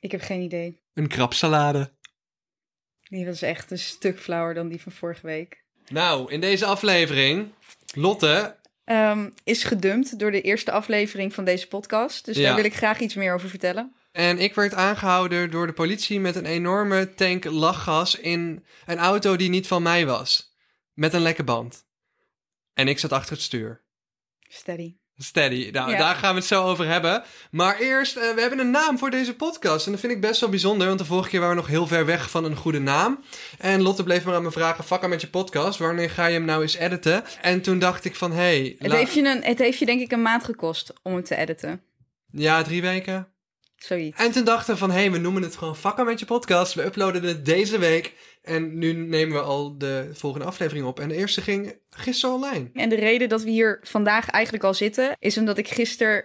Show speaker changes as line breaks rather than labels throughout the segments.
Ik heb geen idee.
Een krabsalade.
Die was echt een stuk flauwer dan die van vorige week.
Nou, in deze aflevering, Lotte,
Ehm, is gedumpt door de eerste aflevering van deze podcast. Dus
Ja.
daar wil ik graag iets meer over vertellen.
en ik werd aangehouden door de politie met een enorme tank lachgas in een auto die niet van mij was. Met een lekke band. En ik zat achter het stuur.
Steady.
Steady, nou,
Ja.
daar gaan we het zo over hebben. Maar eerst, eh, we hebben een naam voor deze podcast. En dat vind ik best wel bijzonder, want de vorige keer waren we nog heel ver weg van een goede naam. En Lotte bleef maar aan me vragen, fakka met je podcast, wanneer ga je hem nou eens editen? En toen dacht ik van, hé, hey,
Het, heeft je een, het heeft je denk ik een maand gekost om het te editen.
ja, drie weken.
Zoiets.
En toen dachten we van, hé, hey, we noemen het gewoon fakka met je podcast. We uploaden het deze week. En nu nemen we al de volgende aflevering op. En de eerste ging gisteren online.
En de reden dat we hier vandaag eigenlijk al zitten, is omdat ik gisteren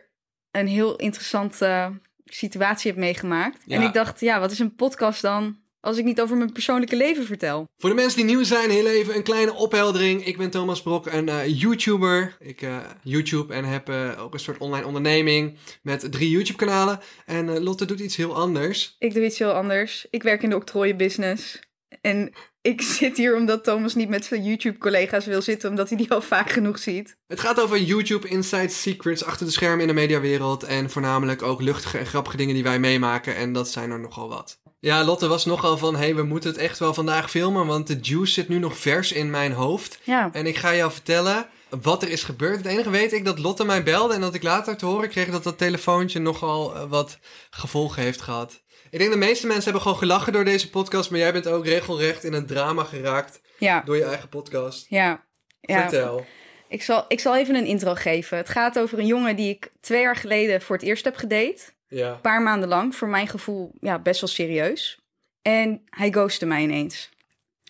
een heel interessante situatie heb meegemaakt.
Ja.
En ik dacht, ja, wat is een podcast dan als ik niet over mijn persoonlijke leven vertel?
Voor de mensen die nieuw zijn, heel even een kleine opheldering. Ik ben Thomas Brok, een eh, YouTuber. Ik eh, YouTube en heb eh, ook een soort online onderneming met drie YouTube-kanalen. En Lotte doet iets heel anders.
Ik doe iets heel anders. Ik werk in de octrooienbusiness. En ik zit hier omdat Thomas niet met zijn YouTube-collega's wil zitten, omdat hij die al vaak genoeg ziet.
Het gaat over YouTube Inside Secrets achter de schermen in de mediawereld. En voornamelijk ook luchtige en grappige dingen die wij meemaken. En dat zijn er nogal wat. Ja, Lotte was nogal van, hé, hey, we moeten het echt wel vandaag filmen. Want de juice zit nu nog vers in mijn hoofd.
Ja.
En ik ga jou vertellen wat er is gebeurd. Het enige weet ik dat Lotte mij belde en dat ik later te horen kreeg dat dat telefoontje nogal eh, wat gevolgen heeft gehad. Ik denk de meeste mensen hebben gewoon gelachen door deze podcast, maar jij bent ook regelrecht in een drama geraakt
Ja.
door je eigen podcast.
Ja. ja.
Vertel.
Ik, zal, ik zal even een intro geven. Het gaat over een jongen die ik twee jaar geleden voor het eerst heb gedate.
Ja.
Een paar maanden lang, voor mijn gevoel ja, best wel serieus. En hij ghostte mij ineens.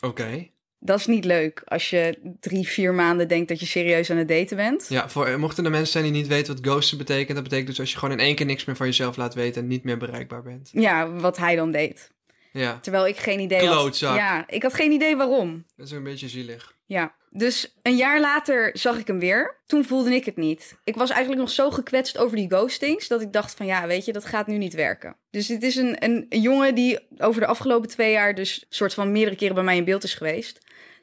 Oké.
Dat is niet leuk als je drie, vier maanden denkt dat je serieus aan het daten bent.
Ja, voor, eh, mochten er mensen zijn die niet weten wat ghosten betekent, dat betekent dus als je gewoon in één keer niks meer van jezelf laat weten en niet meer bereikbaar bent.
Ja, wat hij dan deed.
Ja,
Terwijl ik geen idee had.
Klootzak.
Ja, ik had geen idee waarom.
dat is een beetje zielig.
Ja, dus een jaar later zag ik hem weer. Toen voelde ik het niet. Ik was eigenlijk nog zo gekwetst over die ghostings dat ik dacht van ja, weet je, dat gaat nu niet werken. Dus dit is een, een, een jongen die over de afgelopen twee jaar dus soort van meerdere keren bij mij in beeld is geweest.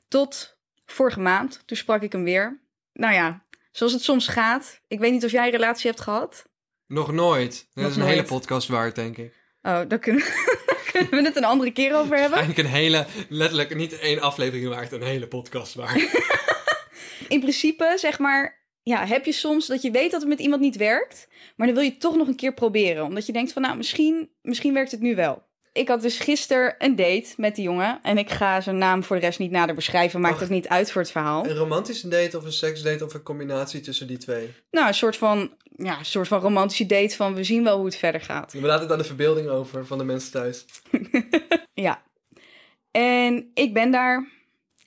Tot vorige maand, toen sprak ik hem weer. Nou ja, zoals het soms gaat. Ik weet niet of jij een relatie hebt gehad.
Nog nooit. Dat
Nog
is een hele podcast waard, denk ik.
Oh, daar kunnen, daar kunnen we het een andere keer over hebben.
Eigenlijk een hele, letterlijk niet één aflevering waard, een hele podcast waard.
in principe, zeg maar, ja, heb je soms dat je weet dat het met iemand niet werkt, maar dan wil je het toch nog een keer proberen. Omdat je denkt van, nou, misschien, misschien werkt het nu wel. Ik had dus gisteren een date met die jongen en ik ga zijn naam voor de rest niet nader beschrijven, maakt
Ach.
ook niet uit voor het verhaal.
Een romantische date of een seksdate of een combinatie tussen die twee?
Nou, een soort van, ja, een soort van romantische date van, we zien wel hoe het verder gaat.
We laten het aan de verbeelding over van de mensen thuis.
Ja. En ik ben daar.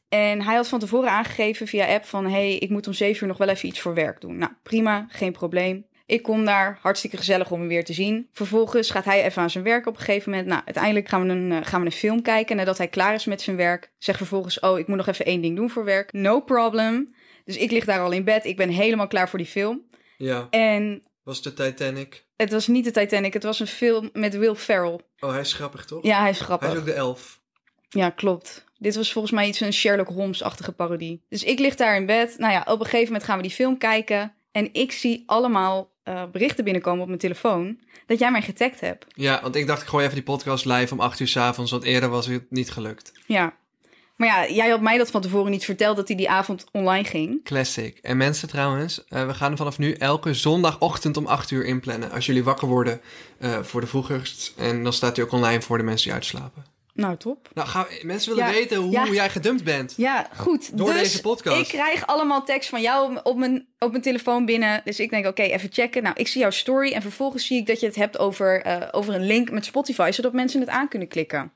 En hij had van tevoren aangegeven via app van... hey, ik moet om zeven uur nog wel even iets voor werk doen. Nou, prima, geen probleem. Ik kom daar, hartstikke gezellig om hem weer te zien. Vervolgens gaat hij even aan zijn werk op een gegeven moment. Nou, uiteindelijk gaan we een, eh, gaan we een film kijken. Nadat hij klaar is met zijn werk, zegt vervolgens... oh, ik moet nog even één ding doen voor werk. No problem. Dus ik lig daar al in bed. Ik ben helemaal klaar voor die film.
Ja,
En
was het de Titanic?
het was niet de Titanic. Het was een film met Will Ferrell.
Oh, hij is grappig, toch?
Ja, hij is
Hij
grappig.
is ook de elf.
Ja, klopt. Dit was volgens mij iets een Sherlock Holmes-achtige parodie. Dus ik lig daar in bed. Nou ja, op een gegeven moment gaan we die film kijken. En ik zie allemaal eh, berichten binnenkomen op mijn telefoon dat jij mij getagd hebt.
Ja, want ik dacht ik gooi even die podcast live om 8 uur s avonds, want eerder was het niet gelukt.
Ja. Maar ja, jij had mij dat van tevoren niet verteld dat hij die avond online ging.
Classic. En mensen trouwens, eh, we gaan vanaf nu elke zondagochtend om 8 uur inplannen. Als jullie wakker worden eh, voor de vroegers. En dan staat hij ook online voor de mensen die uitslapen.
Nou, top.
Nou, gaan we- mensen willen
Ja,
weten hoe
ja.
jij gedumpt bent.
Ja, goed.
Door
dus
deze podcast.
Ik krijg allemaal tekst van jou op mijn, op mijn telefoon binnen. Dus ik denk, oké, even checken. Nou, ik zie jouw story en vervolgens zie ik dat je het hebt over, eh, over een link met Spotify, zodat mensen het aan kunnen klikken.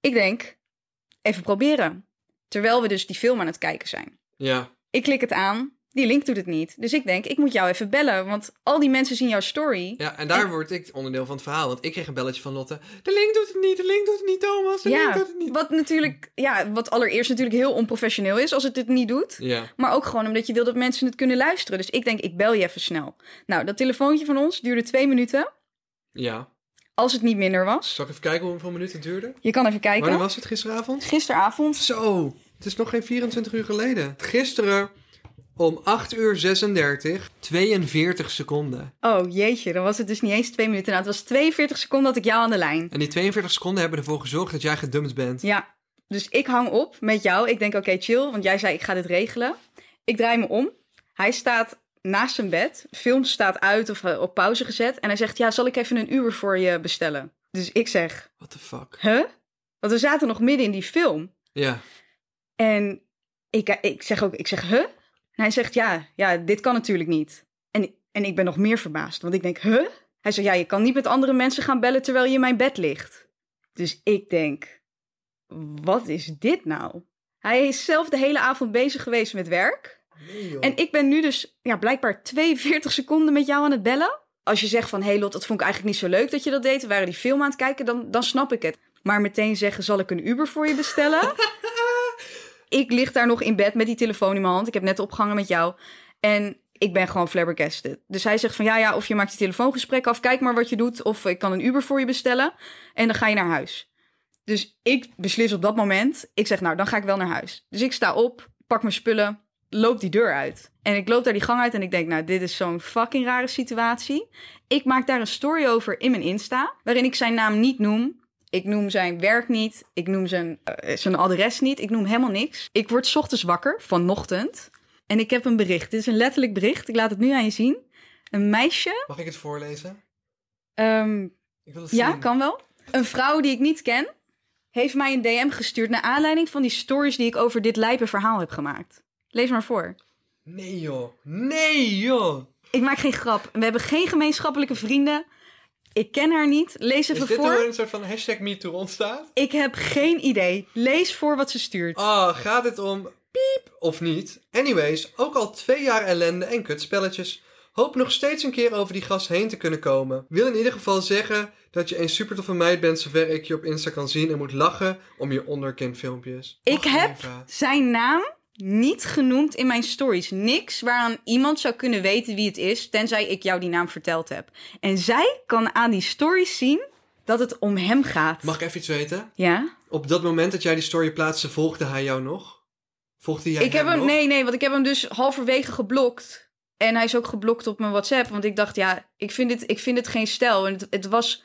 Ik denk, even proberen. Terwijl we dus die film aan het kijken zijn.
Ja.
Ik klik het aan, die link doet het niet. Dus ik denk, ik moet jou even bellen, want al die mensen zien jouw story.
Ja, en daar word ik onderdeel van het verhaal. Want ik kreeg een belletje van Lotte. De link doet het niet, de link doet het niet, Thomas. De link
Ja,
doet het niet.
wat natuurlijk, ja, wat allereerst natuurlijk heel onprofessioneel is als het dit niet doet.
Ja.
Maar ook gewoon omdat je wil dat mensen het kunnen luisteren. Dus ik denk, ik bel je even snel. Nou, dat telefoontje van ons duurde twee minuten.
Ja.
Als het niet minder was.
Zal ik even kijken hoeveel minuten het duurde?
Je kan even kijken.
Wanneer was het gisteravond?
Gisteravond.
Zo, het is nog geen 24 uur geleden. Gisteren om 8 uur 36, 42 seconden.
Oh jeetje, dan was het dus niet eens twee minuten. Nou, het was 42 seconden dat ik jou aan de lijn.
En die 42 seconden hebben ervoor gezorgd dat jij gedumpt bent.
Ja, dus ik hang op met jou. Ik denk, oké, chill, want jij zei ik ga dit regelen. Ik draai me om. Hij staat naast zijn bed. Film staat uit of eh, op pauze gezet. En hij zegt, ja, zal ik even een Uber voor je bestellen? Dus ik zeg,
What the fuck?
huh? Want we zaten nog midden in die film.
Ja.
En ik, ik zeg ook, ik zeg, huh? En hij zegt, ja, ja, dit kan natuurlijk niet. En, en ik ben nog meer verbaasd, want ik denk, huh? Hij zegt, ja, je kan niet met andere mensen gaan bellen terwijl je in mijn bed ligt. Dus ik denk, wat is dit nou? Hij is zelf de hele avond bezig geweest met werk.
Nee, joh.
En ik ben nu dus ja, blijkbaar 42 seconden met jou aan het bellen. Als je zegt van, hé hey Lot, dat vond ik eigenlijk niet zo leuk dat je dat deed. We waren die film aan het kijken, dan, dan snap ik het. Maar meteen zeggen, zal ik een Uber voor je bestellen? ik lig daar nog in bed met die telefoon in mijn hand. Ik heb net opgehangen met jou. En ik ben gewoon flabbergasted. Dus hij zegt van, ja, ja, of je maakt je telefoongesprek af. Kijk maar wat je doet. Of ik kan een Uber voor je bestellen. En dan ga je naar huis. Dus ik beslis op dat moment. Ik zeg, nou, dan ga ik wel naar huis. Dus ik sta op, pak mijn spullen, loop die deur uit. En ik loop daar die gang uit en ik denk, nou, dit is zo'n fucking rare situatie. Ik maak daar een story over in mijn Insta, waarin ik zijn naam niet noem. Ik noem zijn werk niet. Ik noem zijn, eh, zijn adres niet. Ik noem helemaal niks. Ik word 's ochtends wakker, vanochtend. En ik heb een bericht. Dit is een letterlijk bericht. Ik laat het nu aan je zien. Een meisje.
Mag ik het voorlezen?
ehm,
Ik wil het
ja,
zien.
kan wel. Een vrouw die ik niet ken, heeft mij een DM gestuurd naar aanleiding van die stories die ik over dit lijpe verhaal heb gemaakt. Lees maar voor.
Nee joh. Nee joh.
Ik maak geen grap. We hebben geen gemeenschappelijke vrienden. Ik ken haar niet. Lees even
Is dit
voor.
een soort van hashtag MeToo ontstaat?
Ik heb geen idee. Lees voor wat ze stuurt.
Oh, gaat het om piep of niet? Anyways, ook al twee jaar ellende en kutspelletjes. Hoop nog steeds een keer over die gast heen te kunnen komen. Wil in ieder geval zeggen dat je een super toffe meid bent zover ik je op Insta kan zien en moet lachen om je onderkend filmpjes.
Ik heb zijn naam niet genoemd in mijn stories. Niks waaraan iemand zou kunnen weten wie het is, tenzij ik jou die naam verteld heb. En zij kan aan die stories zien dat het om hem gaat.
Mag ik even iets weten?
Ja?
Op dat moment dat jij die story plaatste, volgde hij jou nog? Volgde jij
Ik heb hem,
nog?
nee, nee, want ik heb hem dus halverwege geblokt. En hij is ook geblokt op mijn WhatsApp. Want ik dacht, ja, ik vind het, ik vind het geen stijl. En het, het was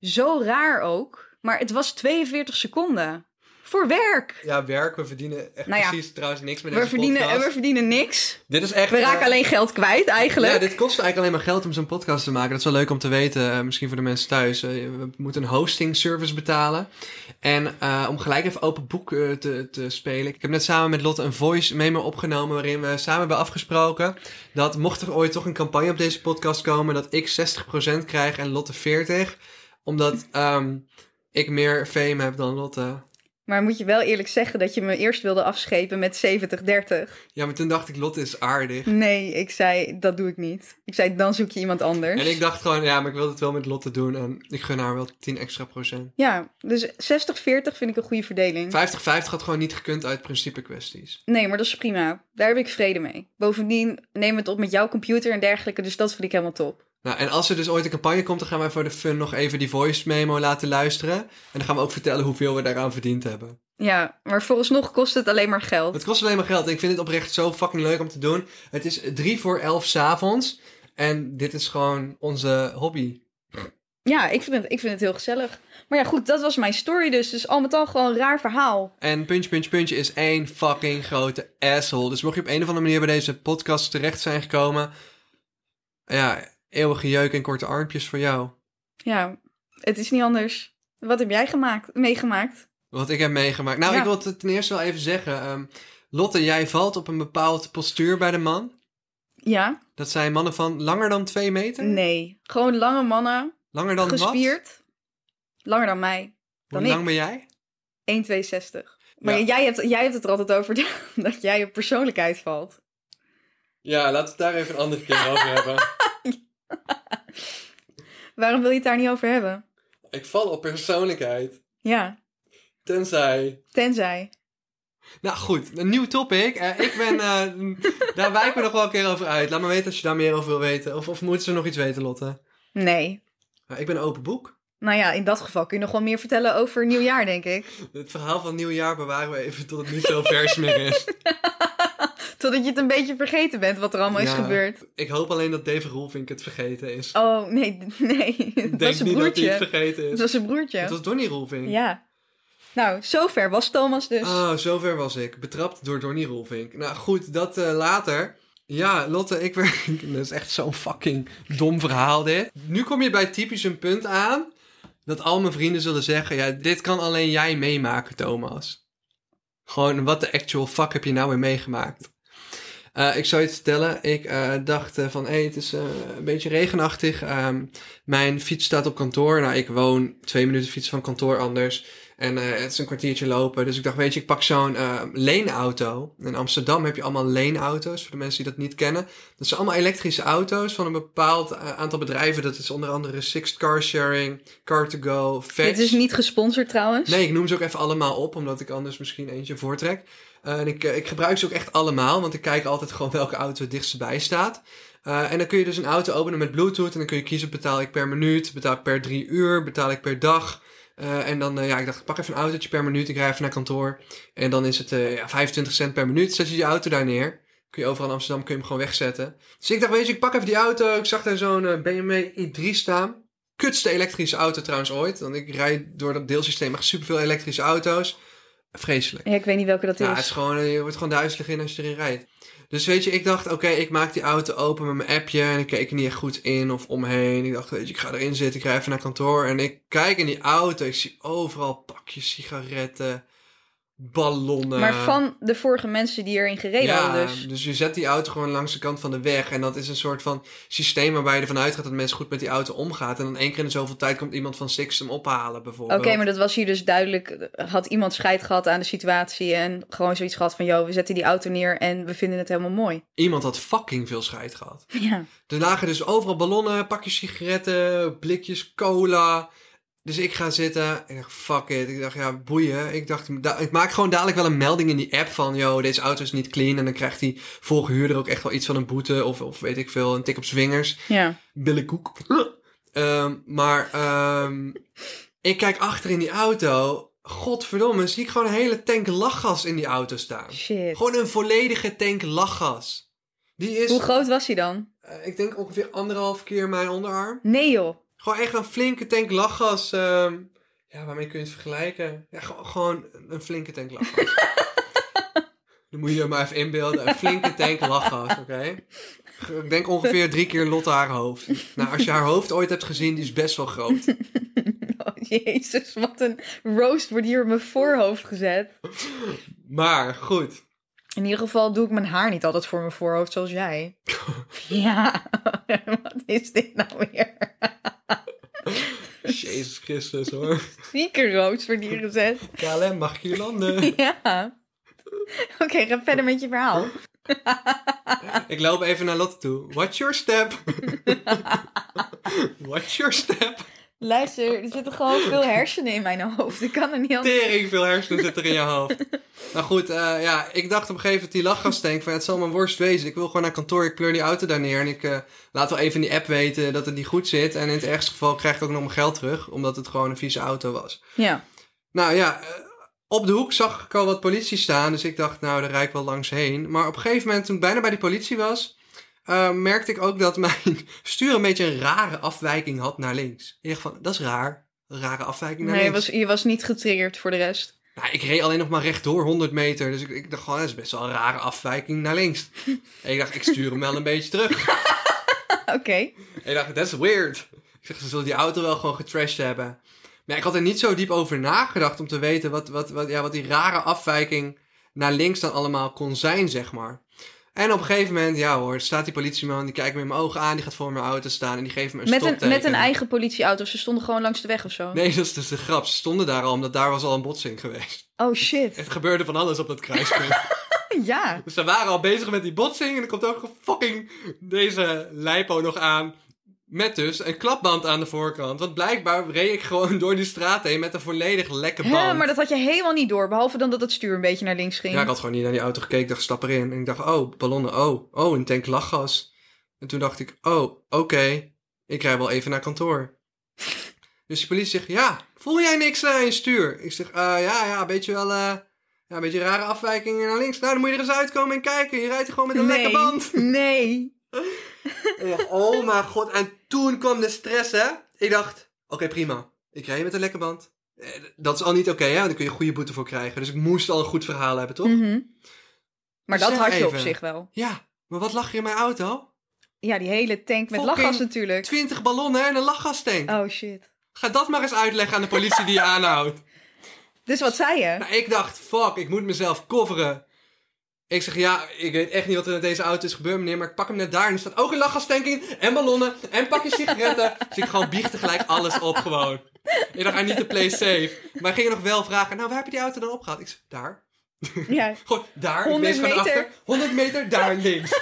zo raar ook. Maar het was 42 seconden. Voor werk.
Ja, werk. We verdienen echt
Nou ja,
precies trouwens niks met
We
deze
verdienen,
podcast.
we verdienen niks.
Dit is echt...
We raken
eh,
alleen geld kwijt eigenlijk.
Ja, dit kost eigenlijk alleen maar geld om zo'n podcast te maken. Dat is wel leuk om te weten, eh, misschien voor de mensen thuis. Eh, we moeten een hosting service betalen. En om gelijk even open boek te, te spelen. Ik heb net samen met Lotte een voice memo opgenomen... waarin we samen hebben afgesproken... dat mocht er ooit toch een campagne op deze podcast komen... dat ik 60% krijg en Lotte 40%. Omdat ehm, ik meer fame heb dan Lotte.
Maar moet je wel eerlijk zeggen dat je me eerst wilde afschepen met 70-30.
Ja, maar toen dacht ik, Lotte is aardig.
Nee, ik zei, dat doe ik niet. Ik zei, dan zoek je iemand anders.
En ik dacht gewoon, ja, maar ik wil het wel met Lotte doen. En ik gun haar wel 10 extra procent.
Ja, dus 60-40 vind ik een goede verdeling.
50-50 had gewoon niet gekund uit principe kwesties.
Nee, maar dat is prima. Daar heb ik vrede mee. Bovendien neem het op met jouw computer en dergelijke, dus dat vind ik helemaal top.
Nou, en als er dus ooit een campagne komt, dan gaan wij voor de fun nog even die voice memo laten luisteren. En dan gaan we ook vertellen hoeveel we daaraan verdiend hebben.
Ja, maar vooralsnog kost het alleen maar geld.
Het kost alleen maar geld. En ik vind het oprecht zo fucking leuk om te doen. Het is drie voor elf s'avonds. En dit is gewoon onze hobby.
Ja, ik vind, het, ik vind het heel gezellig. Maar ja, goed, dat was mijn story dus. Dus al met al gewoon een raar verhaal.
En puntje, puntje, puntje is één fucking grote asshole. Dus mocht je op een of andere manier bij deze podcast terecht zijn gekomen... Ja, eeuwige jeuk en korte armpjes voor jou.
Ja, het is niet anders. Wat heb jij gemaakt, meegemaakt?
Wat ik heb meegemaakt. Nou,
Ja.
ik wil het ten eerste wel even zeggen. ehm, Lotte, jij valt op een bepaald postuur bij de man.
Ja?
Dat zijn mannen van langer dan twee meter?
Nee. Gewoon lange mannen,
Langer dan wat?
gespierd. Langer dan mij.
Hoe
Dan
lang
ik.
ben jij?
1,62. Maar
Ja.
jij, hebt, jij hebt het er altijd over dat jij op persoonlijkheid valt.
Ja, laten we het daar even een andere keer over hebben.
Waarom wil je het daar niet over hebben?
Ik val op persoonlijkheid.
Ja,
Tenzij...
tenzij.
Nou goed, een nieuw topic. Eh, ik ben... eh, daar wijken we nog wel een keer over uit. Laat me weten als je daar meer over wil weten. Of, of moeten ze nog iets weten, Lotte?
Nee.
Nou, ik ben een open boek.
Nou ja, in dat geval kun je nog wel meer vertellen over nieuwjaar, denk ik.
Het verhaal van nieuwjaar bewaren we even tot het niet zo vers meer is.
Totdat je het een beetje vergeten bent wat er allemaal is gebeurd.
Ik hoop alleen dat Dave Roelvink het vergeten is.
Oh, nee, nee. Was
denk
zijn
niet dat hij
broertje.
het vergeten
Het
is.
was zijn broertje.
Het was Donnie Roelvink.
Ja. Nou, zover was Thomas dus.
Oh, zover was ik. Betrapt door Donnie Roelvink. Nou goed, dat eh, later. Ja, Lotte, ik werd... dat is echt zo'n fucking dom verhaal dit. Nu kom je bij typisch een punt aan... dat al mijn vrienden zullen zeggen... ja, dit kan alleen jij meemaken, Thomas. Gewoon, wat de actual fuck heb je nou weer meegemaakt? Eh, ik zou je het vertellen. Ik eh, dacht eh, van, hé, hey, het is een beetje regenachtig. Ehm, mijn fiets staat op kantoor. Nou, ik woon twee minuten fiets van kantoor anders. En het is een kwartiertje lopen. Dus ik dacht, weet je, ik pak zo'n leenauto. In Amsterdam heb je allemaal leenauto's. Voor de mensen die dat niet kennen. Dat zijn allemaal elektrische auto's van een bepaald aantal bedrijven. Dat is onder andere Sixt Car Sharing, Car2Go, Fetch.
Dit is niet gesponsord trouwens.
Nee, ik noem ze ook even allemaal op, omdat ik anders misschien eentje voortrek. Eh, en ik, eh, ik gebruik ze ook echt allemaal, want ik kijk altijd gewoon welke auto het dichtst bij staat. Eh, en dan kun je dus een auto openen met Bluetooth en dan kun je kiezen betaal ik per minuut, betaal ik per drie uur, betaal ik per dag. En dan, ja, ik dacht, pak even een autootje per minuut, ik rij even naar kantoor. En dan is het ja, 25 cent per minuut, zet je je auto daar neer. Kun je overal in Amsterdam kun je hem gewoon wegzetten. Dus ik dacht, weet je, ik pak even die auto. Ik zag daar zo'n BMW i3 staan. Kutste elektrische auto trouwens ooit. Want ik rijd door dat deelsysteem echt superveel elektrische auto's. Vreselijk.
Ja, ik weet niet welke dat
Ja,
is.
het is gewoon, je wordt gewoon duizelig in als je erin rijdt. Dus weet je, ik dacht, oké, ik maak die auto open met mijn appje. En ik keek er niet echt goed in of omheen. Ik dacht, weet je, ik ga erin zitten, ik rij even naar kantoor. En ik kijk in die auto, ik zie overal pakjes sigaretten, ballonnen.
Maar van de vorige mensen die erin gereden hadden dus.
je zet die auto gewoon langs de kant van de weg. En dat is een soort van systeem waarbij je ervan uitgaat dat mensen goed met die auto omgaan. En dan één keer in de zoveel tijd komt iemand van Six hem ophalen,
Oké,
bijvoorbeeld.
maar dat was hier dus duidelijk. Had iemand scheid gehad aan de situatie en gewoon zoiets gehad van... ...joh, we zetten die auto neer en we vinden het helemaal mooi.
Iemand had fucking veel scheid gehad.
Ja.
Er lagen dus overal ballonnen, pakjes sigaretten, blikjes cola. Dus ik ga zitten. Ik dacht, fuck it. Ik dacht, ja, boeien. Ik dacht, da- ik maak gewoon dadelijk wel een melding in die app van... ...yo, deze auto is niet clean. En dan krijgt die vorige huurder ook echt wel iets van een boete... ...of, of weet ik veel, een tik op zwingers.
Ja.
billenkoek. Ehm, maar ehm, ik kijk achter in die auto. Godverdomme, zie ik gewoon een hele tank lachgas in die auto staan.
Shit.
Gewoon een volledige tank lachgas. Die is,
Hoe groot was hij dan?
eh, ik denk ongeveer anderhalf keer mijn onderarm.
Nee joh.
Gewoon echt een flinke tank lachgas. ehm, ja, waarmee kun je het vergelijken? Ja, gewoon- gewoon een flinke tank lachgas. Dan moet je je maar even inbeelden. Een flinke tank lachgas, oké? Ik denk ongeveer drie keer Lotte haar hoofd. Nou, als je haar hoofd ooit hebt gezien, die is best wel groot.
Oh, jezus, wat een roast wordt hier op mijn voorhoofd gezet.
Maar goed.
In ieder geval doe ik mijn haar niet altijd voor mijn voorhoofd zoals jij. ja, wat is dit nou weer?
Jezus Christus hoor.
Roast wordt hier gezet.
KLM, mag ik hier landen?
Ja. Oké, ga verder met je verhaal.
Ik loop even naar Lotte toe. What's your step? What's your step?
Luister, er zitten gewoon veel hersenen in mijn hoofd. Ik kan er niet anders...
Tering veel hersenen zit er in je hoofd. Nou goed, eh, ja, ik dacht op een gegeven moment die lachgastank van het zal mijn worst wezen. Ik wil gewoon naar kantoor, ik pleur die auto daar neer en ik eh, laat wel even in die app weten dat het niet goed zit. En in het ergste geval krijg ik ook nog mijn geld terug, omdat het gewoon een vieze auto was.
Ja.
Nou ja, eh, op de hoek zag ik al wat politie staan, dus ik dacht nou, daar rijd ik wel langs heen. Maar op een gegeven moment, toen ik bijna bij die politie was, eh, merkte ik ook dat mijn stuur een beetje een rare afwijking had naar links. Ik dacht van, dat is raar. Een rare afwijking naar
Nee,
links.
was, je was niet getriggerd voor de rest.
Nou, ik reed alleen nog maar rechtdoor 100 meter. Dus ik, ik dacht gewoon, dat is best wel een rare afwijking naar links. en ik dacht, ik stuur hem wel een beetje terug.
Oké.
en ik dacht, that's weird. Ik zeg, ze zullen die auto wel gewoon getrashed hebben. Maar ik had er niet zo diep over nagedacht om te weten wat, wat, wat, ja, wat die rare afwijking naar links dan allemaal kon zijn, zeg maar. En op een gegeven moment, ja hoor, staat die politieman, die kijkt me in mijn ogen aan, die gaat voor mijn auto staan en die geeft me een
Met een, met een eigen politieauto. Ze stonden gewoon langs de weg of zo.
Nee, dat is dus de grap. Ze stonden daar al, omdat daar was al een botsing geweest.
Oh shit.
Het gebeurde van alles op dat kruispunt.
Ja.
dus ze waren al bezig met die botsing en er komt ook fucking deze lijpo nog aan. Met dus een klapband aan de voorkant. Want blijkbaar reed ik gewoon door die straat heen met een volledig lekke band.
Hè, maar dat had je helemaal niet door. Behalve dan dat het stuur een beetje naar links ging.
Ja, ik had gewoon niet naar die auto gekeken. Ik dacht, stap erin. En ik dacht, oh, ballonnen. Oh, oh, een tank lachgas. En toen dacht ik, oh, oké. Ik rij wel even naar kantoor. dus de politie zegt, ja, voel jij niks aan je stuur? Ik zeg, eh, ja, ja, beetje wel, eh, ja, een beetje rare afwijkingen naar links. Nou, dan moet je er eens uitkomen en kijken. Je rijdt gewoon met een lekke band.
Nee.
En ik dacht, oh mijn god. En toen kwam de stress, hè. Ik dacht, oké, prima. Ik rij met een lekke band. Eh, Dat is al niet oké, hè. want Daar kun je goede boete voor krijgen. Dus ik moest al een goed verhaal hebben, toch?
Mhm. Maar dat
Besef
had je op zich wel.
Ja, maar wat lag er in mijn auto?
Ja, die hele tank met
Fucking
lachgas natuurlijk.
20 ballonnen en een lachgastank.
Oh shit.
Ga dat maar eens uitleggen aan de politie die je aanhoudt.
Dus wat zei je?
Nou, ik dacht, fuck, ik moet mezelf coveren. Ik zeg, ja, ik weet echt niet wat er met deze auto is gebeurd, meneer, maar ik pak hem net daar en er staat ook een lachgastank in, en ballonnen, en pakje sigaretten. dus ik gewoon bieg tegelijk alles op gewoon. Ik dacht, need to play safe. Maar ging nog wel vragen, nou, waar heb je die auto dan opgehaald? Ik zeg, daar.
Ja,
Gewoon, daar.
100
ik wees gewoon
meter.
achter. 100 meter, daar links.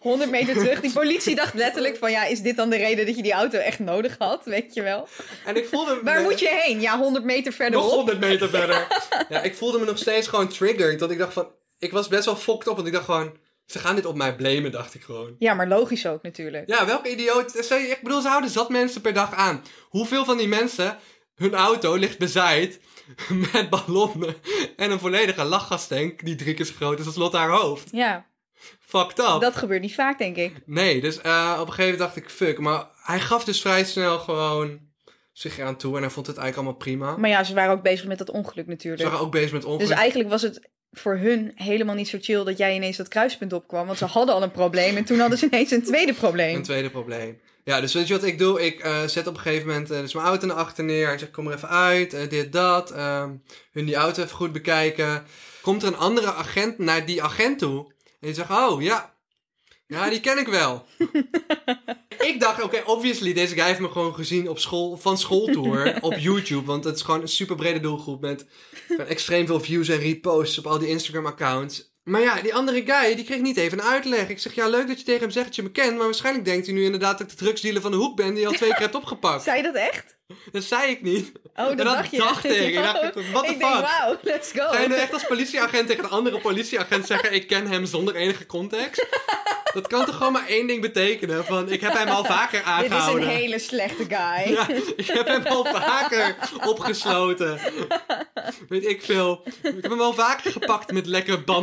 100 meter terug. Die politie dacht letterlijk van ja, is dit dan de reden dat je die auto echt nodig had? Weet je wel.
En ik voelde...
Waar moet je heen? Ja, 100 meter
Nog
verderop.
100 meter verder. Ja, ik voelde me nog steeds gewoon triggered. Dat ik dacht van... Ik was best wel fokt op, want ik dacht gewoon... Ze gaan dit op mij blamen, dacht ik gewoon.
Ja, maar logisch ook natuurlijk.
Ja, welke idioot... Je- Ik bedoel, ze houden zat mensen per dag aan. Hoeveel van die mensen... Hun auto ligt bezaaid met ballonnen en een volledige lachgastank die drie keer zo groot is als Lotte haar hoofd.
Ja,
Fucked up.
dat gebeurt niet vaak, denk ik.
Nee, dus eh, op een gegeven moment dacht ik, fuck. Maar hij gaf dus vrij snel gewoon zich eraan toe en hij vond het eigenlijk allemaal prima.
Maar ja, ze waren ook bezig met dat ongeluk
Ze
natuurlijk.
waren ook bezig met ongeluk.
Dus eigenlijk was het voor hun helemaal niet zo chill dat jij ineens dat kruispunt opkwam. Want ze hadden al een probleem en toen hadden ze ineens een tweede probleem.
Een tweede probleem. Ja, dus weet je wat ik doe? Ik eh, zet op een gegeven moment eh, dus mijn auto naar achter neer. Ik zeg, kom er even uit, eh, dit, dat. ehm, hun die auto even goed bekijken. Komt er een andere agent naar die agent toe. En die zegt, oh, ja. Ja, die ken ik wel. ik dacht, oké, obviously, deze guy heeft me gewoon gezien op school, van schooltour op YouTube. Want het is gewoon een super brede doelgroep met extreem veel views en reposts op al die Instagram-accounts. Maar ja, die andere guy, die kreeg niet even een uitleg. Ik zeg, ja, leuk dat je tegen hem zegt dat je me kent. Maar waarschijnlijk denkt hij nu inderdaad dat ik de drugsdealer van de hoek ben... die je al twee keer hebt opgepakt.
Zei je dat echt?
Dat zei ik niet.
Oh, dat, dacht je.
dacht ik. Ik dacht, what the
ik denk,
fuck?
wauw, let's go.
Ga je nu echt als politieagent tegen een andere politieagent zeggen... ik ken hem zonder enige context? Dat kan toch gewoon maar één ding betekenen? Van, ik heb hem al vaker
Dit is
aangehouden.
een hele slechte guy.
Ja, ik heb hem al vaker opgesloten. Weet ik veel. Ik heb hem al vaker gepakt met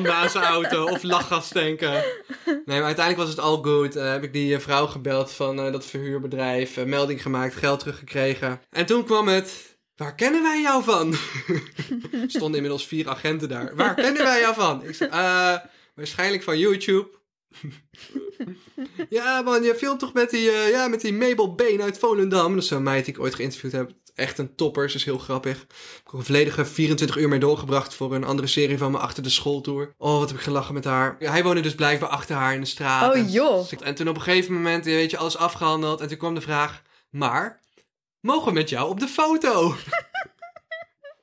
aan zijn auto of lachgastanken. Nee, maar uiteindelijk was het al goed. Eh, heb ik die eh, vrouw gebeld van eh, dat verhuurbedrijf, melding gemaakt, geld teruggekregen. En toen kwam het. Waar kennen wij jou van? er stonden inmiddels vier agenten daar. Waar kennen wij jou van? Ik zei, eh, waarschijnlijk van YouTube. Ja, man, je filmt toch met die, eh, ja, met die Mabel Been uit Volendam. Dat is zo'n meid die ik ooit geïnterviewd heb. Echt een topper, ze is heel grappig. Ik heb er een volledige 24 uur mee doorgebracht voor een andere serie van me achter de schooltour. Oh, wat heb ik gelachen met haar. Hij woonde dus blijkbaar achter haar in de straat.
Oh, joh.
En toen op een gegeven moment, weet je, alles afgehandeld. En toen kwam de vraag, maar, mogen we met jou op de foto?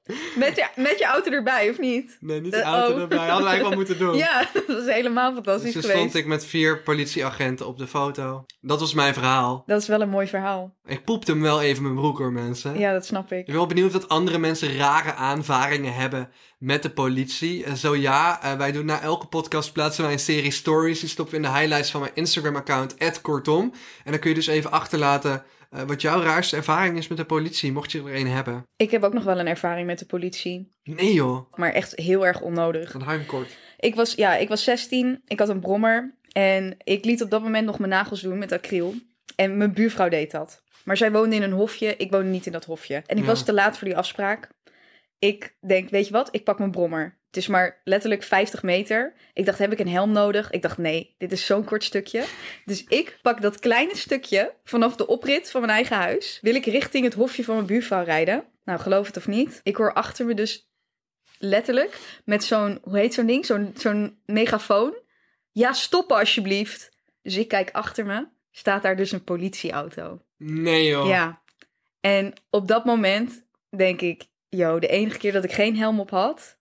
Met, je, met je auto erbij, of niet?
Nee, niet de auto
oh.
erbij. Hadden we eigenlijk wel moeten doen.
Ja, dat was helemaal fantastisch
Dus
geweest.
stond ik met vier politieagenten op de foto. Dat was mijn verhaal.
Dat is wel een mooi verhaal.
Ik poepte hem wel even mijn broek hoor, mensen.
Ja, dat snap ik.
Ik ben wel benieuwd of andere mensen rare aanvaringen hebben met de politie. Eh, zo ja, eh, wij doen na elke podcast plaatsen wij een serie stories. Die stoppen we in de highlights van mijn Instagram-account, kortom. En dan kun je dus even achterlaten eh, wat jouw raarste ervaring is met de politie, mocht je er een hebben.
Ik heb ook nog wel een ervaring met de politie.
Nee joh,
Maar echt heel erg onnodig.
hou ik hem kort.
Ik was, ja, ik was 16. Ik had een brommer. En ik liet op dat moment nog mijn nagels doen met acryl. En mijn buurvrouw deed dat. Maar zij woonde in een hofje. Ik woonde niet in dat hofje. En ik
Ja.
was te laat voor die afspraak. Ik denk, weet je wat? Ik pak mijn brommer. Het is maar letterlijk 50 meter. Ik dacht, heb ik een helm nodig? Ik dacht, nee, dit is zo'n kort stukje. Dus ik pak dat kleine stukje vanaf de oprit van mijn eigen huis. Wil ik richting het hofje van mijn buurvrouw rijden. Nou, geloof het of niet. Ik hoor achter me dus letterlijk met zo'n, hoe heet zo'n ding? Zo'n zo'n megafoon. Ja, stoppen alsjeblieft. Dus ik kijk achter me. Staat daar dus een politieauto.
Nee joh.
Ja. En op dat moment denk ik, yo, de enige keer dat ik geen helm op had.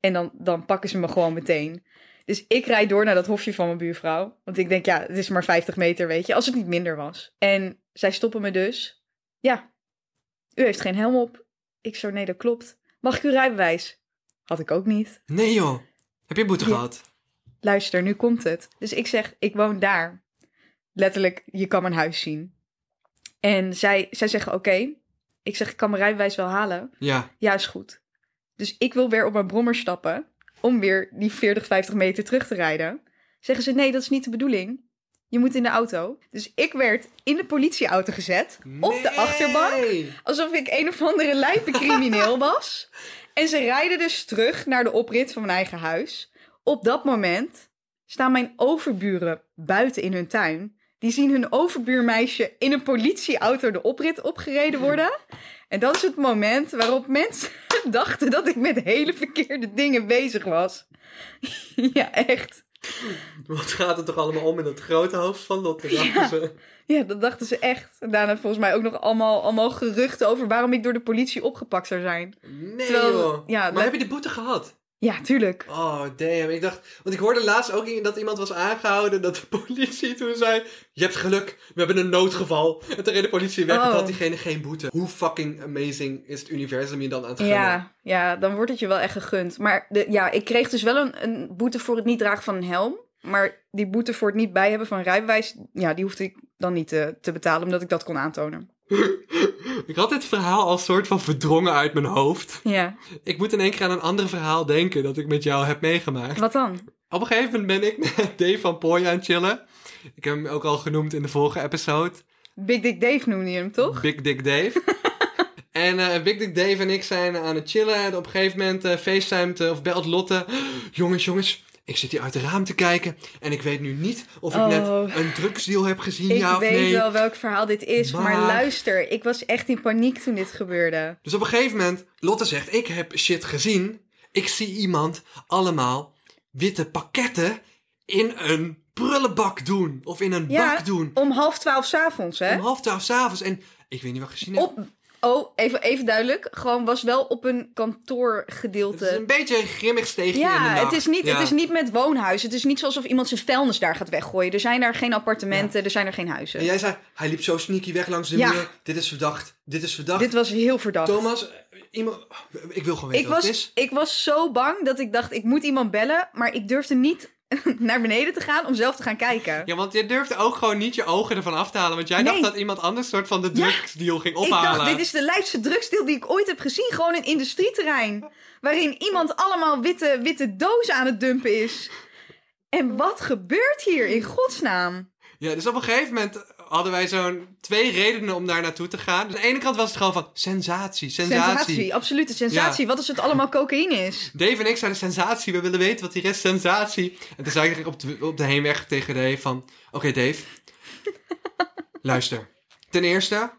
En dan, dan pakken ze me gewoon meteen. Dus ik rijd door naar dat hofje van mijn buurvrouw. Want ik denk, ja, het is maar 50 meter, weet je. Als het niet minder was. En zij stoppen me dus. Ja, u heeft geen helm op. Ik zo, nee, dat klopt. Mag ik uw rijbewijs? Had ik ook niet.
Nee joh. Heb je boete
Ja.
gehad?
Luister, nu komt het. Dus ik zeg, ik woon daar. Letterlijk, je kan mijn huis zien. En zij, zij zeggen, oké. Ik zeg, ik kan mijn rijbewijs wel halen.
Ja.
Ja, is goed. Dus ik wil weer op mijn brommer stappen. Om weer die 40, 50 meter terug te rijden. Zeggen ze, nee, dat is niet de bedoeling. Je moet in de auto. Dus ik werd in de politieauto gezet. Op de achterbank. Alsof ik een of andere lijpe crimineel was. En ze rijden dus terug naar de oprit van mijn eigen huis. Op dat moment staan mijn overburen buiten in hun tuin. Die zien hun overbuurmeisje in een politieauto de oprit opgereden worden. En dat is het moment waarop mensen dachten dat ik met hele verkeerde dingen bezig was. ja, echt.
Wat gaat het toch allemaal om in dat grote hoofd van Lotte? dachten ze.
Ja, dat dachten ze echt. En daarna volgens mij ook nog allemaal, allemaal geruchten over waarom ik door de politie opgepakt zou zijn.
Nee
Terwijl-
joh.
ja,
maar heb je de boete gehad?
Ja, tuurlijk.
Oh, damn. Ik dacht... Want ik hoorde laatst ook dat iemand was aangehouden... dat de politie toen zei... Je hebt geluk, we hebben een noodgeval. En toen reed de politie weg en
Oh.
had diegene geen boete. Hoe fucking amazing is het universum je dan aan het gunnen?
Ja, ja, dan wordt het je wel echt gegund. Maar de, ja, ik kreeg dus wel een, een boete voor het niet dragen van een helm. Maar die boete voor het niet bij hebben van rijbewijs... ja, die hoefde ik dan niet te, te betalen... omdat ik dat kon aantonen.
Ik had dit verhaal als soort van verdrongen uit mijn hoofd.
Ja,
Ik moet in één keer aan een ander verhaal denken... dat ik met jou heb meegemaakt.
wat dan?
Op een gegeven moment ben ik met Dave van Pooi aan het chillen. Ik heb hem ook al genoemd in de vorige episode.
Big Dick Dave noemde je hem, toch?
Big Dick Dave. en eh, Big Dick Dave en ik zijn aan het chillen. En op een gegeven moment eh, of belt Lotte. jongens, jongens, ik zit hier uit het raam te kijken. En ik weet nu niet of ik
Oh.
net een drugsdeal heb gezien,
Ik
ja of
weet
nee.
wel welk verhaal dit is, maar...
Maar-
luister, ik was echt in paniek toen dit gebeurde.
Dus op een gegeven moment, Lotte zegt, ik heb shit gezien. Ik zie iemand allemaal witte pakketten in een prullenbak doen. Of in een
Ja,
bak doen.
om half twaalf s'avonds, hè?
Om half twaalf s'avonds. En ik weet niet wat ik gezien heb.
Op, oh, even, even duidelijk. Gewoon was wel op een
Het is
kantoorgedeelte.
een beetje een grimmig steegje in de
Ja,
nacht.
het is, niet,
Ja.
het is niet met woonhuis. Het is niet alsof iemand zijn vuilnis daar gaat weggooien. Er zijn daar geen appartementen, er zijn er geen huizen.
En jij zei, hij liep zo sneaky weg langs de
Ja.
muur. Dit is verdacht. Dit is verdacht.
Dit was heel verdacht.
Thomas, eh, iemand... Ik wil gewoon weten
ik,
wat het
was,
is.
ik was zo bang dat ik dacht, ik moet iemand bellen. Maar ik durfde niet naar beneden te gaan om zelf te gaan kijken.
Ja, want je durfde ook gewoon niet je ogen ervan af te halen. Want jij
Nee.
dacht dat iemand anders soort van de
Ja.
drugsdeal ging
Ik
ophalen.
dacht, dit is de lijfste drugsdeal die ik ooit heb gezien. Gewoon een industrieterrein. Waarin iemand allemaal witte, witte dozen aan het dumpen is. En wat gebeurt hier in godsnaam?
Ja, dus op een gegeven moment hadden wij zo'n twee redenen om daar naartoe te gaan. Dus aan de ene kant was het gewoon van sensatie, sensatie.
Sensatie, absolute sensatie. Wat als het allemaal cocaïne is?
Dave en ik zeiden sensatie, we willen weten wat hier is, sensatie. En toen zei ik op de, op de heenweg tegen Dave van... Oké Dave, luister. Ten eerste,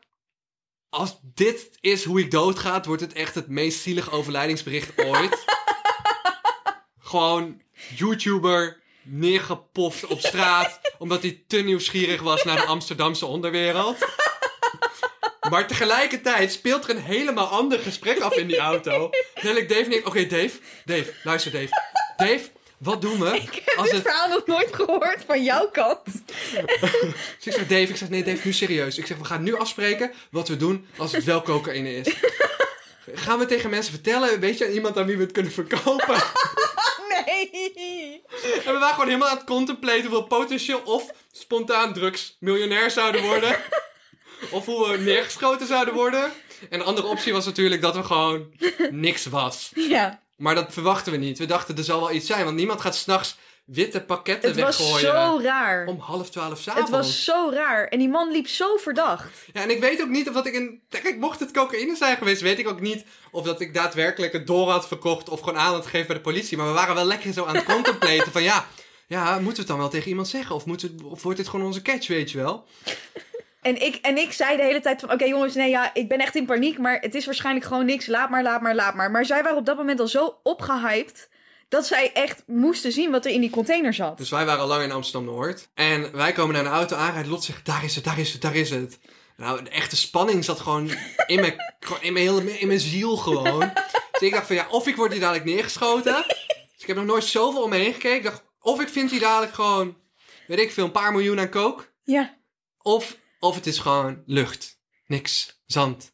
als dit is hoe ik doodga, wordt het echt het meest zielige overlijdingsbericht ooit. Gewoon YouTuber neergepoft op straat, omdat hij te nieuwsgierig was naar de Amsterdamse onderwereld. Maar tegelijkertijd speelt er een helemaal ander gesprek af in die auto. Ik Dave en ik, oké Dave, Dave, luister Dave. Dave, wat doen we
Ik heb
als
dit
het...
verhaal nog nooit gehoord van jouw kant.
Dus ik zeg Dave, ik zeg nee Dave, nu serieus. Ik zeg we gaan nu afspreken wat we doen als het wel cocaïne is. Gaan we tegen mensen vertellen, weet je aan iemand aan wie we het kunnen verkopen?
Nee.
En we waren gewoon helemaal aan het contemplaten hoe we potentieel of spontaan drugs miljonair zouden worden. Of hoe we neergeschoten zouden worden. En de andere optie was natuurlijk dat we gewoon niks was.
Ja,
Maar dat verwachten we niet. We dachten er zal wel iets zijn, want niemand gaat s'nachts witte pakketten
het was
weggooien.
zo raar.
Om half twaalf s'avonds.
Het was zo raar. En die man liep zo verdacht.
Ja, en ik weet ook niet of dat ik een... Kijk, mocht het cocaïne zijn geweest, weet ik ook niet of dat ik daadwerkelijk het door had verkocht of gewoon aan had gegeven bij de politie. Maar we waren wel lekker zo aan het contemplaten van ja, ja, moeten we het dan wel tegen iemand zeggen? Of, of wordt dit gewoon onze catch, weet je wel?
En En ik, en ik zei de hele tijd van, oké jongens, nee ja, ik ben echt in paniek, maar het is waarschijnlijk gewoon niks. Laat maar, laat maar, laat maar. Maar zij waren op dat moment al zo opgehyped dat zij echt moesten zien wat er in die container zat.
Dus wij waren al lang in Amsterdam-Noord. En wij komen naar een auto aanrijden. Lot zegt, daar is het, daar is het, daar is het. Nou, de echte spanning zat gewoon in mijn, gewoon in mijn, hele, in mijn ziel gewoon. Dus ik dacht van, ja, of ik word hier dadelijk neergeschoten. Dus ik heb nog nooit zoveel om me heen gekeken. Ik dacht, of ik vind hier dadelijk gewoon, weet ik veel, een paar miljoen aan kook.
Ja,
Of, of het is gewoon lucht. Niks. Zand.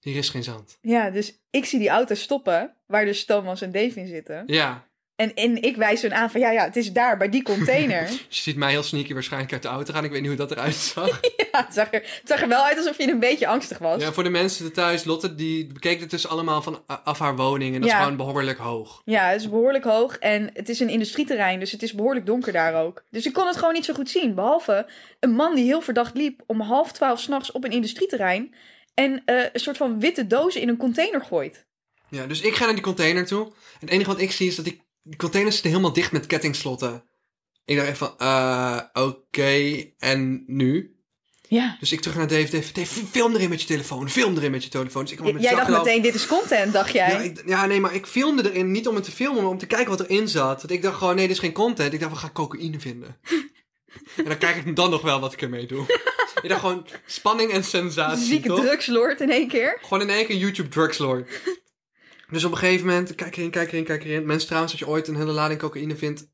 Hier is geen zand.
ja, dus ik zie die auto stoppen, waar dus Thomas en Dave in zitten.
Ja.
En, en ik wijs hun aan van, ja, ja, het is daar, bij die container.
Je ziet mij heel sneaky waarschijnlijk uit de auto gaan. Ik weet niet hoe dat eruit zag.
ja, het zag, er, het zag er wel uit alsof je een beetje angstig was.
Ja, voor de mensen thuis, Lotte, die bekeek het dus allemaal van af haar woning. En dat
Ja.
is gewoon behoorlijk hoog.
Ja, het is behoorlijk hoog en het is een industrieterrein, dus het is behoorlijk donker daar ook. Dus ik kon het gewoon niet zo goed zien, behalve een man die heel verdacht liep om half twaalf s'nachts op een industrieterrein en eh, een soort van witte dozen in een container gooit.
Ja, dus ik ga naar die container toe. En het enige wat ik zie is dat die, die containers zitten helemaal dicht met kettingslotten. Ik dacht echt van, eh, oké, en nu?
Ja.
Dus ik terug naar Dave, Dave, Dave, film erin met je telefoon, film erin met je telefoon. Dus ik kwam met
Jij dacht meteen, dit is content, dacht jij?
Ja, ik- ja, nee, maar ik filmde erin niet om het te filmen, maar om te kijken wat erin zat. Want ik dacht gewoon, nee, dit is geen content. Ik dacht, we gaan cocaïne vinden. en dan kijk ik dan nog wel wat ik ermee doe. ik dacht gewoon, spanning en sensatie,
Zieke
toch?
drugslord in één keer.
Gewoon in één keer YouTube drugslord. Dus op een gegeven moment, kijk erin, kijk erin, kijk erin. Mensen trouwens, als je ooit een hele lading cocaïne vindt,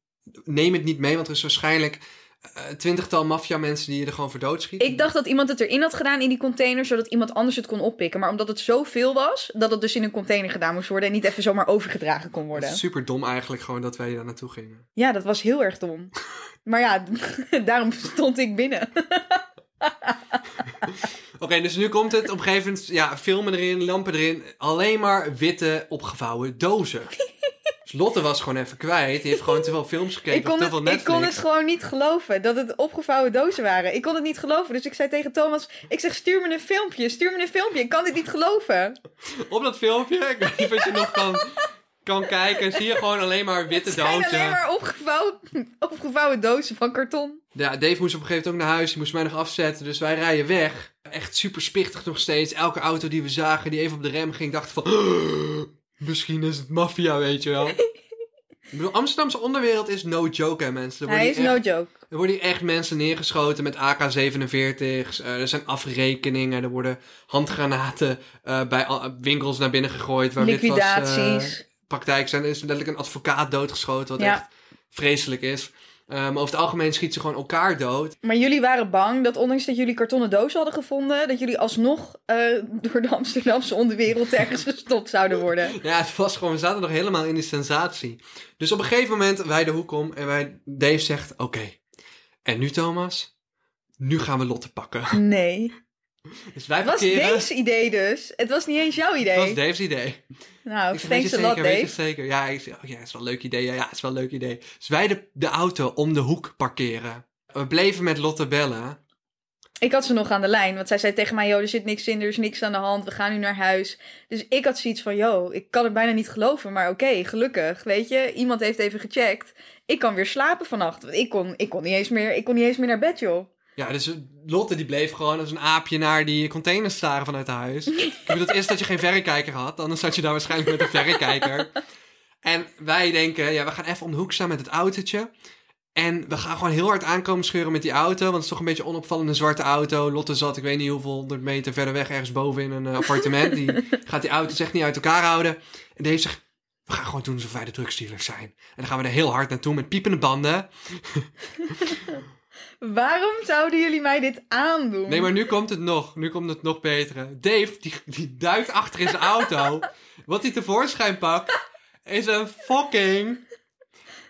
neem het niet mee. Want er is waarschijnlijk eh, twintigtal maffia mensen die je er gewoon voor doodschieten.
Ik dacht dat iemand het erin had gedaan in die container, zodat iemand anders het kon oppikken. Maar omdat het zoveel was, dat het dus in een container gedaan moest worden en niet even zomaar overgedragen kon worden.
super dom eigenlijk gewoon dat wij daar naartoe gingen.
Ja, dat was heel erg dom. Maar ja, daarom stond ik binnen.
Oké, dus nu komt het op een gegeven moment, ja, filmen erin, lampen erin. Alleen maar witte opgevouwen dozen. dus Lotte was gewoon even kwijt. Die heeft gewoon te veel films gekeken
Ik
of
kon,
te
het,
veel
ik
Netflix.
kon het gewoon niet geloven dat het opgevouwen dozen waren. Ik kon het niet geloven. Dus ik zei tegen Thomas: Ik zeg, stuur me een filmpje. Stuur me een filmpje. Ik kan dit niet geloven.
Op dat filmpje, ik weet niet of je nog kan, kan kijken, zie je gewoon alleen maar witte
Het zijn
dozen.
alleen maar opgevouwen, opgevouwen dozen van karton.
Ja, Dave moest op een gegeven moment ook naar huis. Die moest mij nog afzetten. Dus wij rijden weg. Echt super spichtig nog steeds. Elke auto die we zagen, die even op de rem ging, dacht van... Misschien is het maffia, weet je wel. Ik bedoel, Amsterdamse onderwereld is no joke, hè, mensen. Er
Hij is no joke.
er worden hier echt mensen neergeschoten met AK-47's. Eh, er zijn afrekeningen. Er worden handgranaten eh, bij winkels naar binnen gegooid. Waar dit was, eh,
Liquidaties.
praktijk zijn. Er is letterlijk een advocaat doodgeschoten, wat
Ja.
echt vreselijk is. Maar over het algemeen schieten ze gewoon elkaar dood.
Maar jullie waren bang dat ondanks dat jullie kartonnen dozen hadden gevonden, dat jullie alsnog eh, door de Amsterdamse onderwereld ergens gestopt zouden worden.
Ja, het was gewoon, we zaten nog helemaal in die sensatie. Dus op een gegeven moment, wij de hoek om en wij, Dave zegt, oké. En nu Thomas, nu gaan we Lotte pakken.
Nee.
Dus wij
Het was. Dave's idee dus. Het was niet eens jouw
Het
idee.
was Dave's idee.
Nou,
Ik
thanks a lot,
weet je
Dave.
zeker. Ja, ik oh ja, het is wel een leuk idee. Ja, ja, het is wel een leuk idee. Dus wij de, de auto om de hoek parkeren. We bleven met Lotte bellen.
Ik had ze nog aan de lijn, want zij zei tegen mij: Yo, er zit niks in, er is niks aan de hand, we gaan nu naar huis. Dus ik had zoiets van: Yo, ik kan het bijna niet geloven, maar oké, gelukkig. Weet je, iemand heeft even gecheckt. Ik kan weer slapen vannacht. Want ik kon, ik kon, niet, eens meer, ik kon niet eens meer naar bed, joh.
Ja, dus Lotte die bleef gewoon als een aapje naar die containers staren vanuit huis. Ik bedoel, het is dat je geen verrekijker had. Anders zat je daar waarschijnlijk met een verrekijker. En wij denken, ja, we gaan even om de hoek staan met het autootje. En we gaan gewoon heel hard aankomen scheuren met die auto. Want het is toch een beetje een onopvallende zwarte auto. Lotte zat, ik weet niet hoeveel honderd meter verder weg, ergens boven in een eh, appartement. Die gaat die auto's echt niet uit elkaar houden. En Dave zegt, we gaan gewoon doen alsof wij de drugsdealers zijn. En dan gaan we er heel hard naartoe met piepende banden.
Waarom zouden jullie mij dit aandoen?
Nee, maar nu komt het nog. Nu komt het nog betere. Dave, die, die duikt achter in zijn auto. Wat hij tevoorschijn pakt, is een fucking...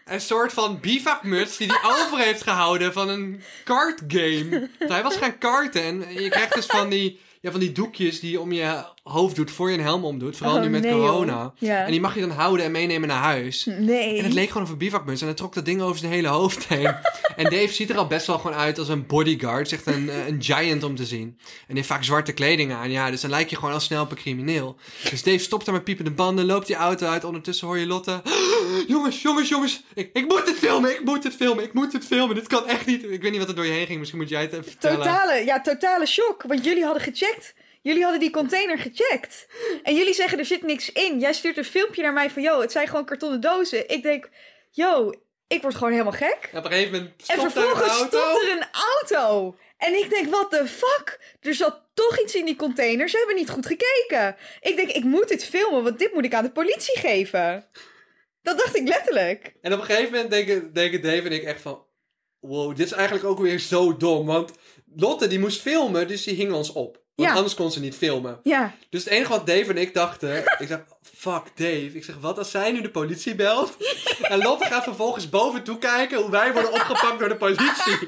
Een soort van bivakmuts die hij over heeft gehouden van een kartgame. Hij was gaan karten en je krijgt dus van die, ja, van die doekjes die om je hoofd doet voor je een helm omdoet. Vooral
Oh,
nu met
nee,
corona.
Ja.
En die mag je dan houden en meenemen naar huis.
Nee.
En het leek gewoon of een bivakmuts. En hij trok dat ding over zijn hele hoofd heen. en Dave ziet er al best wel gewoon uit als een bodyguard. Echt een, eh, een giant om te zien. En heeft vaak zwarte kleding aan. Ja, dus dan lijk je gewoon al snel op een crimineel. Dus Dave stopt daar met piepende banden. Loopt die auto uit. Ondertussen hoor je Lotte. jongens, jongens, jongens. Ik, ik moet het filmen. Ik moet het filmen. Ik moet het filmen. Dit kan echt niet. Ik weet niet wat er door je heen ging. Misschien moet jij het even vertellen.
Totale, ja, totale shock. Want jullie hadden gecheckt. Jullie hadden die container gecheckt. En jullie zeggen er zit niks in. Jij stuurt een filmpje naar mij van, yo, het zijn gewoon kartonnen dozen. Ik denk, yo, ik word gewoon helemaal gek.
En op een gegeven moment
En vervolgens
auto.
stopt er een auto. En ik denk, what the fuck? Er zat toch iets in die container. Ze hebben niet goed gekeken. Ik denk, ik moet dit filmen, want dit moet ik aan de politie geven. Dat dacht ik letterlijk.
En op een gegeven moment denken, denken Dave en ik echt van... Wow, dit is eigenlijk ook weer zo dom. Want Lotte die moest filmen, dus die hing ons op. Want
Ja.
anders kon ze niet filmen.
Ja,
Dus het enige wat Dave en ik dachten... ik zeg, fuck Dave. Ik zeg, wat als zij nu de politie belt? En Lotte gaat vervolgens boven toe kijken... hoe wij worden opgepakt door de politie.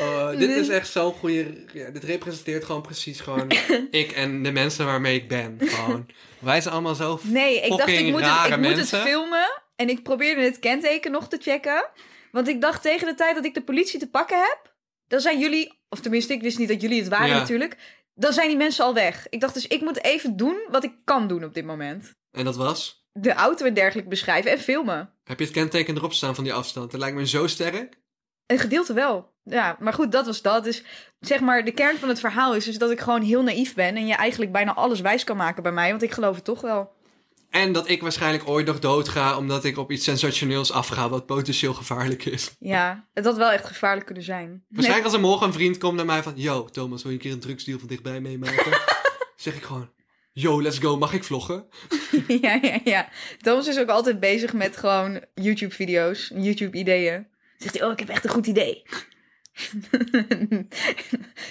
Oh, dit is echt zo'n goede... Ja, dit representeert gewoon precies gewoon ik en de mensen waarmee ik ben. Gewoon. Wij zijn allemaal zo
nee, ik dacht, ik moet, het, ik moet het filmen. En ik probeerde het kenteken nog te checken. Want ik dacht, tegen de tijd dat ik de politie te pakken heb... dan zijn jullie... Of tenminste, ik wist niet dat jullie het waren
Ja.
natuurlijk. Dan zijn die mensen al weg. Ik dacht dus, ik moet even doen wat ik kan doen op dit moment.
En dat was?
De auto en dergelijke beschrijven en filmen.
Heb je het kenteken erop staan van die afstand? Dat lijkt me zo sterk.
Een gedeelte wel. Ja, maar goed, dat was dat. Dus zeg maar, de kern van het verhaal is dus dat ik gewoon heel naïef ben. En je eigenlijk bijna alles wijs kan maken bij mij. Want ik geloof het toch wel.
En dat ik waarschijnlijk ooit nog doodga omdat ik op iets sensationeels afga wat potentieel gevaarlijk is.
Ja, het had wel echt gevaarlijk kunnen zijn.
Waarschijnlijk als er morgen een vriend komt naar mij van... Yo, Thomas, wil je een keer een drugsdeal van dichtbij meemaken? zeg ik gewoon... Yo, let's go, mag ik vloggen?
Ja, ja, ja. Thomas is ook altijd bezig met gewoon YouTube-video's, YouTube-ideeën. Zegt hij, oh, ik heb echt een goed idee.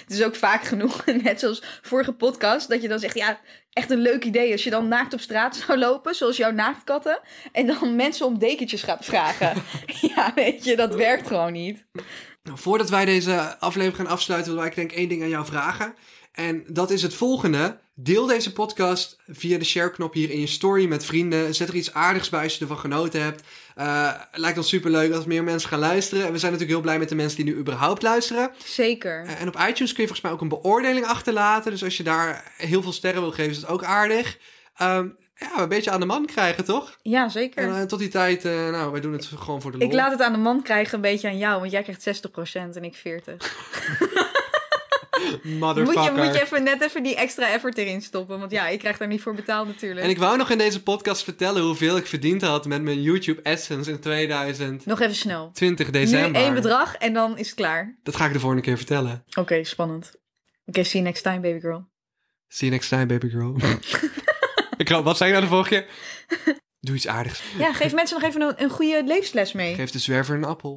het is ook vaak genoeg, net zoals vorige podcast, dat je dan zegt, ja, echt een leuk idee als je dan naakt op straat zou lopen, zoals jouw naaktkatten, en dan mensen om dekentjes gaat vragen. ja, weet je, dat werkt gewoon niet.
Nou, voordat wij deze aflevering gaan afsluiten... wil ik denk één ding aan jou vragen. En dat is het volgende. Deel deze podcast via de share-knop hier in je story met vrienden. Zet er iets aardigs bij als je ervan genoten hebt. Eh, lijkt ons superleuk als meer mensen gaan luisteren. En we zijn natuurlijk heel blij met de mensen die nu überhaupt luisteren.
Zeker.
Eh, en op iTunes kun je volgens mij ook een beoordeling achterlaten. Dus als je daar heel veel sterren wil geven, is het ook aardig. Ehm, ja, een beetje aan de man krijgen, toch?
Ja, zeker.
En eh, tot die tijd, nou, wij doen het gewoon voor de lol.
Ik laat het aan de man krijgen een beetje aan jou, want jij krijgt 60% en ik 40%.
Motherfucker.
Moet je, moet je even, net even die extra effort erin stoppen. Want ja, ik krijg daar niet voor betaald natuurlijk.
En ik wou nog in deze podcast vertellen hoeveel ik verdiend had met mijn YouTube AdSense in 2020
Nog even snel.
december.
Nu één bedrag en dan is het klaar.
Dat ga ik de volgende keer vertellen.
Oké, spannend. Oké, see you next time, baby girl.
See you next time, baby girl. ik, wat zei je nou de vorige keer? Doe iets aardigs.
Ja, geef mensen nog even een, een goede levensles mee.
Geef de zwerver een appel.